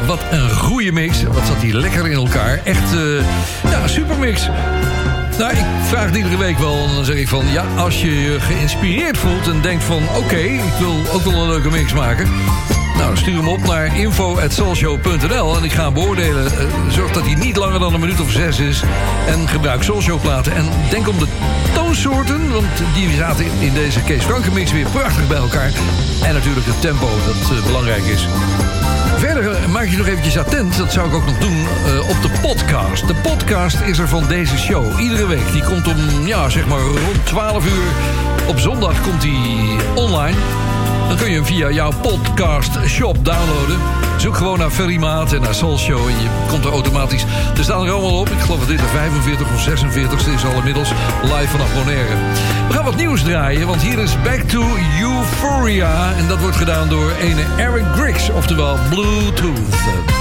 Wat een goede mix. Wat zat die lekker in elkaar. Echt, eh, ja, supermix. Nou, ik vraag het iedere week wel. Dan zeg ik van, ja, als je je geïnspireerd voelt... en denkt van, oké, ik wil ook wel een leuke mix maken... Nou, stuur hem op naar info.soulshow.nl en ik ga hem beoordelen. Eh, Zorg dat hij niet langer dan een minuut of zes is. En gebruik Soulshow-platen. En denk om de toonsoorten, want die zaten in deze Kees Franke mix weer prachtig bij elkaar. En natuurlijk het tempo, dat eh, belangrijk is. Verder eh, maak je nog eventjes attent, dat zou ik ook nog doen, eh, op de podcast. De podcast is er van deze show, iedere week. Die komt om, ja, zeg maar rond 12 uur. Op zondag komt die online. Dan kun je hem via jouw podcast shop downloaden. Zoek gewoon naar Ferry Maat en naar Soul Show en je komt er automatisch. Er staan er allemaal op. Ik geloof dat dit de 45 of 46 is al inmiddels live vanaf Bonaire. We gaan wat nieuws draaien, want hier is Back to Euphoria. En dat wordt gedaan door ene Eric Griggs, oftewel Bluetooth.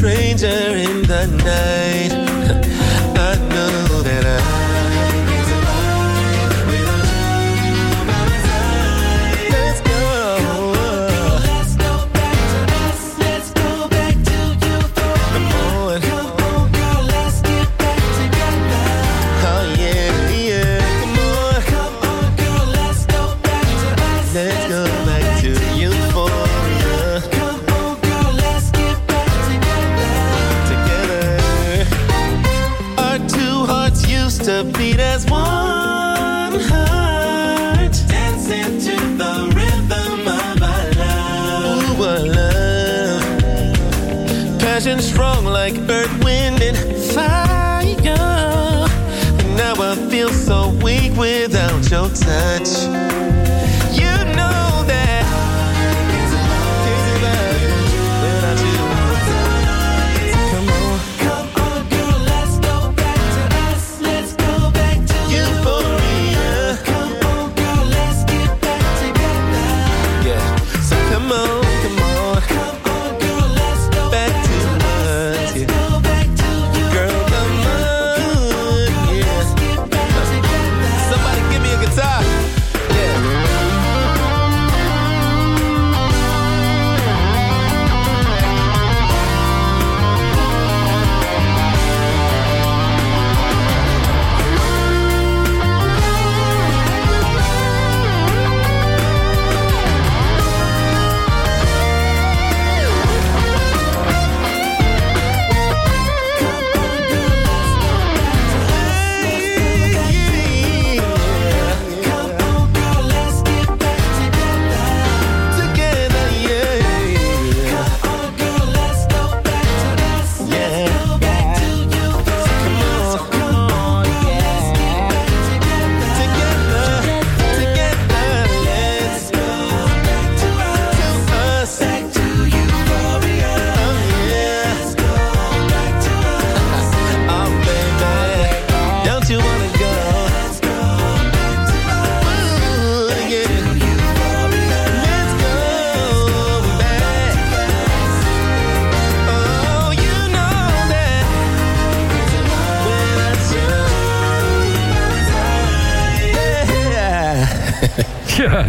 Stranger in the night.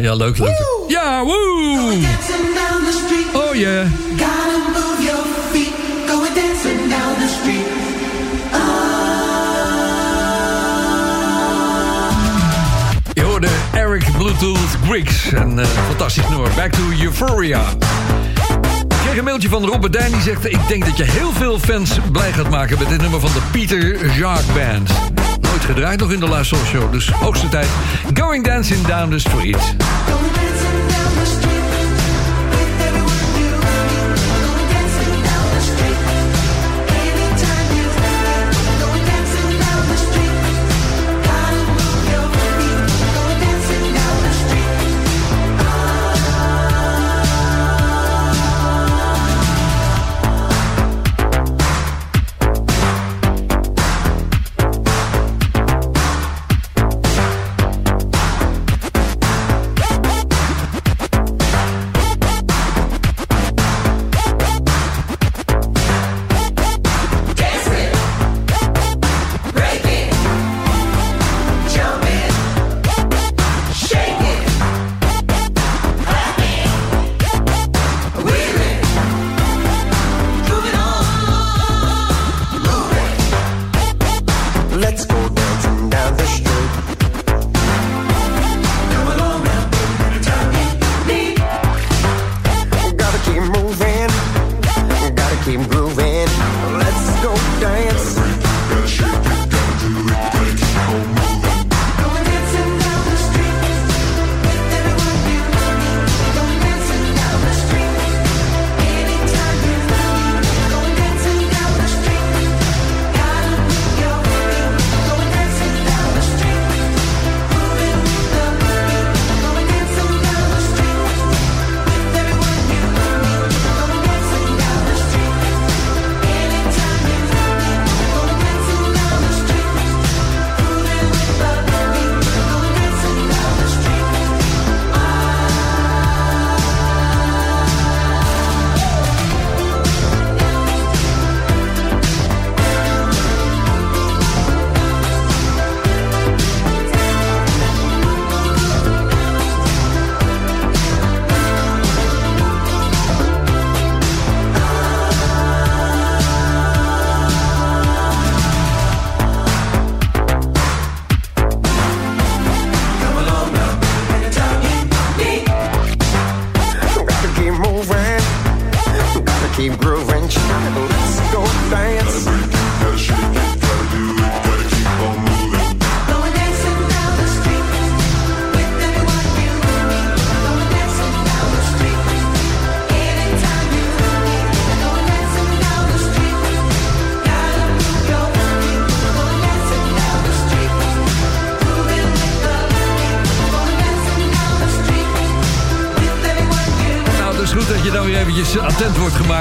Ja, ja, leuk, leuk. Ja, woe! Oh yeah. Je hoorde Eric Bluetooth Griggs. En eh, fantastisch nummer. Back to Euphoria. Ik kreeg een mailtje van Robert Dijn die zegt... Ik denk dat je heel veel fans blij gaat maken... met dit nummer van de Peter Jacques Band. Gedraaid nog in de Last Soul Show. Dus hoogste tijd. Going Dancing Down the Street.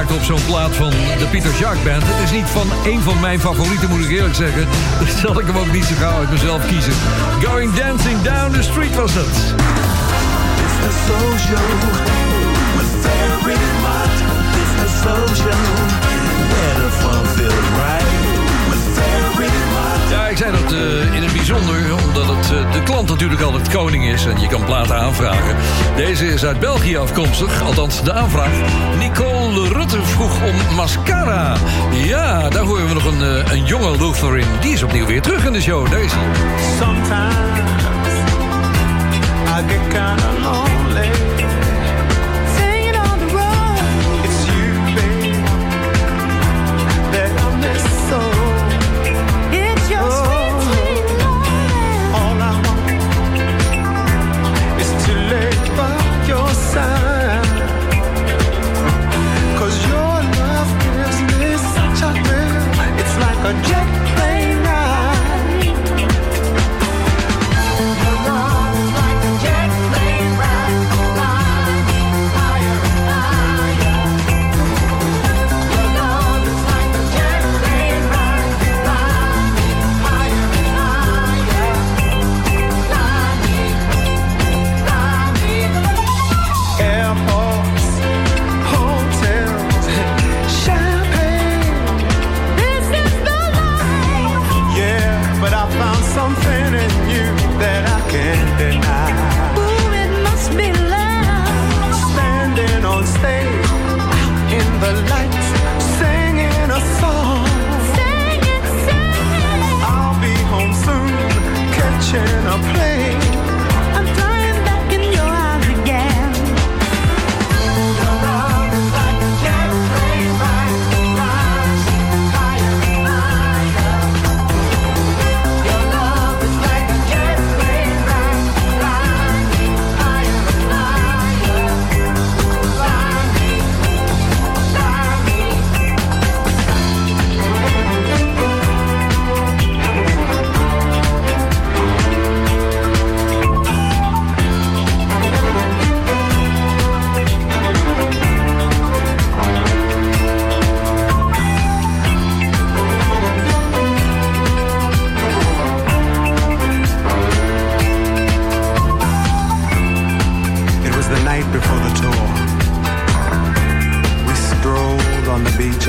Op zo'n plaat van de Pieter Jacques Band. Het is niet van één van mijn favorieten, moet ik eerlijk zeggen. [LAUGHS] Dus zal ik hem ook niet zo gauw uit mezelf kiezen. Going Dancing Down the Street was het. It's the soul. Ja, ik zei dat eh, in het bijzonder, omdat het, eh, de klant natuurlijk altijd koning is en je kan platen aanvragen. Deze is uit België afkomstig, althans de aanvraag. Nicole Rutte vroeg om mascara. Ja, daar horen we nog een, eh, een jonge Luther in. Die is opnieuw weer terug in de show. Deze. Sometimes I get kinda lonely.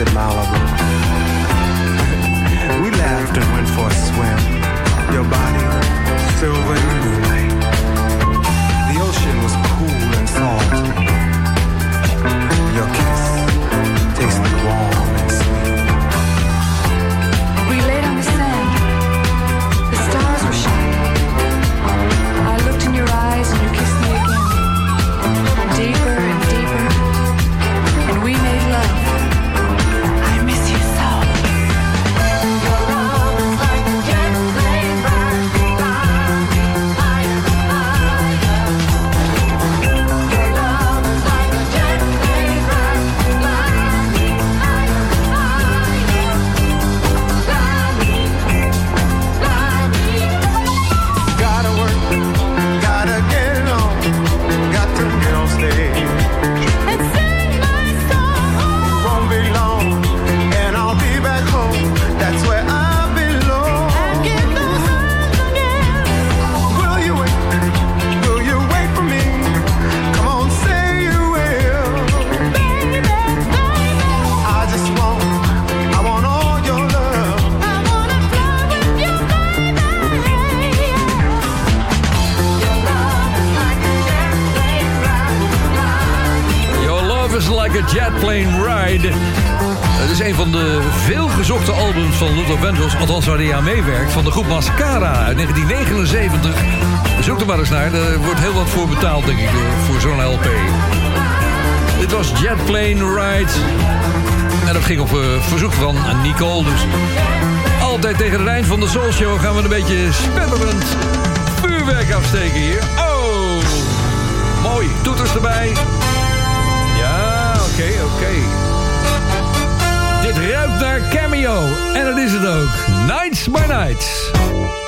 said, Mala. Waar hij aan meewerkt van de groep Mascara uit 1979. Zoek er maar eens naar, Er wordt heel wat voor betaald, denk ik, voor zo'n LP. Dit was Jetplane Ride. En dat ging op eh, verzoek van Nicole. Dus altijd tegen het eind van de soulshow gaan we een beetje spetteren. Nights by Nights.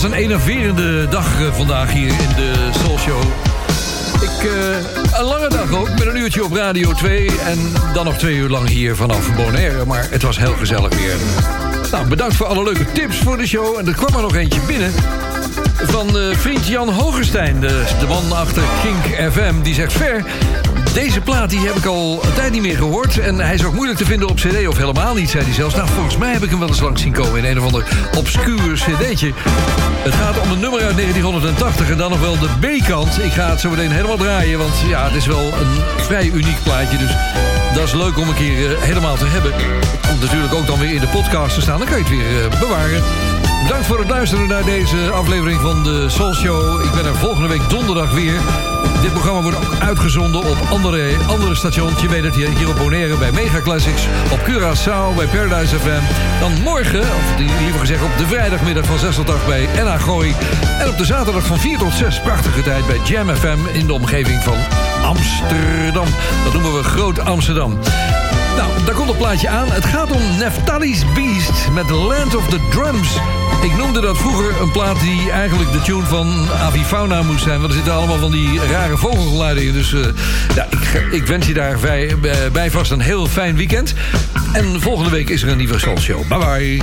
Was een enerverende dag eh, vandaag hier in de Soul Show. Ik, eh, een lange dag ook, met een uurtje op Radio 2... en dan nog twee uur lang hier vanaf Bonaire. Maar het was heel gezellig weer. Nou, bedankt voor alle leuke tips voor de show. En er kwam er nog eentje binnen van eh, vriend Jan Hogerstein, de, de man achter Kink FM. Die zegt, Ver, deze plaat die heb ik al een tijd niet meer gehoord... en hij is ook moeilijk te vinden op cd of helemaal niet, zei hij zelfs. Nou, volgens mij heb ik hem wel eens langs zien komen in een of ander obscuur cd'tje. Het gaat om een nummer uit 1980 en dan nog wel de B-kant. Ik ga het zo meteen helemaal draaien, want ja, het is wel een vrij uniek plaatje. Dus dat is leuk om een keer eh, helemaal te hebben. Komt natuurlijk ook dan weer in de podcast te staan. Dan kan je het weer eh, bewaren. Bedankt voor het luisteren naar deze aflevering van de Soul Show. Ik ben er volgende week donderdag weer. Dit programma wordt ook uitgezonden op andere, andere stations. Je weet het hier, hier op Bonaire bij Mega Classics. Op Curaçao bij Paradise FM. Dan morgen, of liever gezegd op de vrijdagmiddag van 6 tot 8 bij Gooi. En op de zaterdag van 4 tot 6 prachtige tijd bij Jam FM in de omgeving van Amsterdam. Dat noemen we Groot Amsterdam. Nou, daar komt een plaatje aan. Het gaat om Neftali's Beast met Land of the Drums. Ik noemde dat vroeger een plaat die eigenlijk de tune van Avifauna moest zijn. Want er zitten allemaal van die rare vogelgeluiden in. Dus eh, ja, ik, ik wens je daar bij, bij vast een heel fijn weekend. En volgende week is er een nieuwe Soul Show. Bye bye.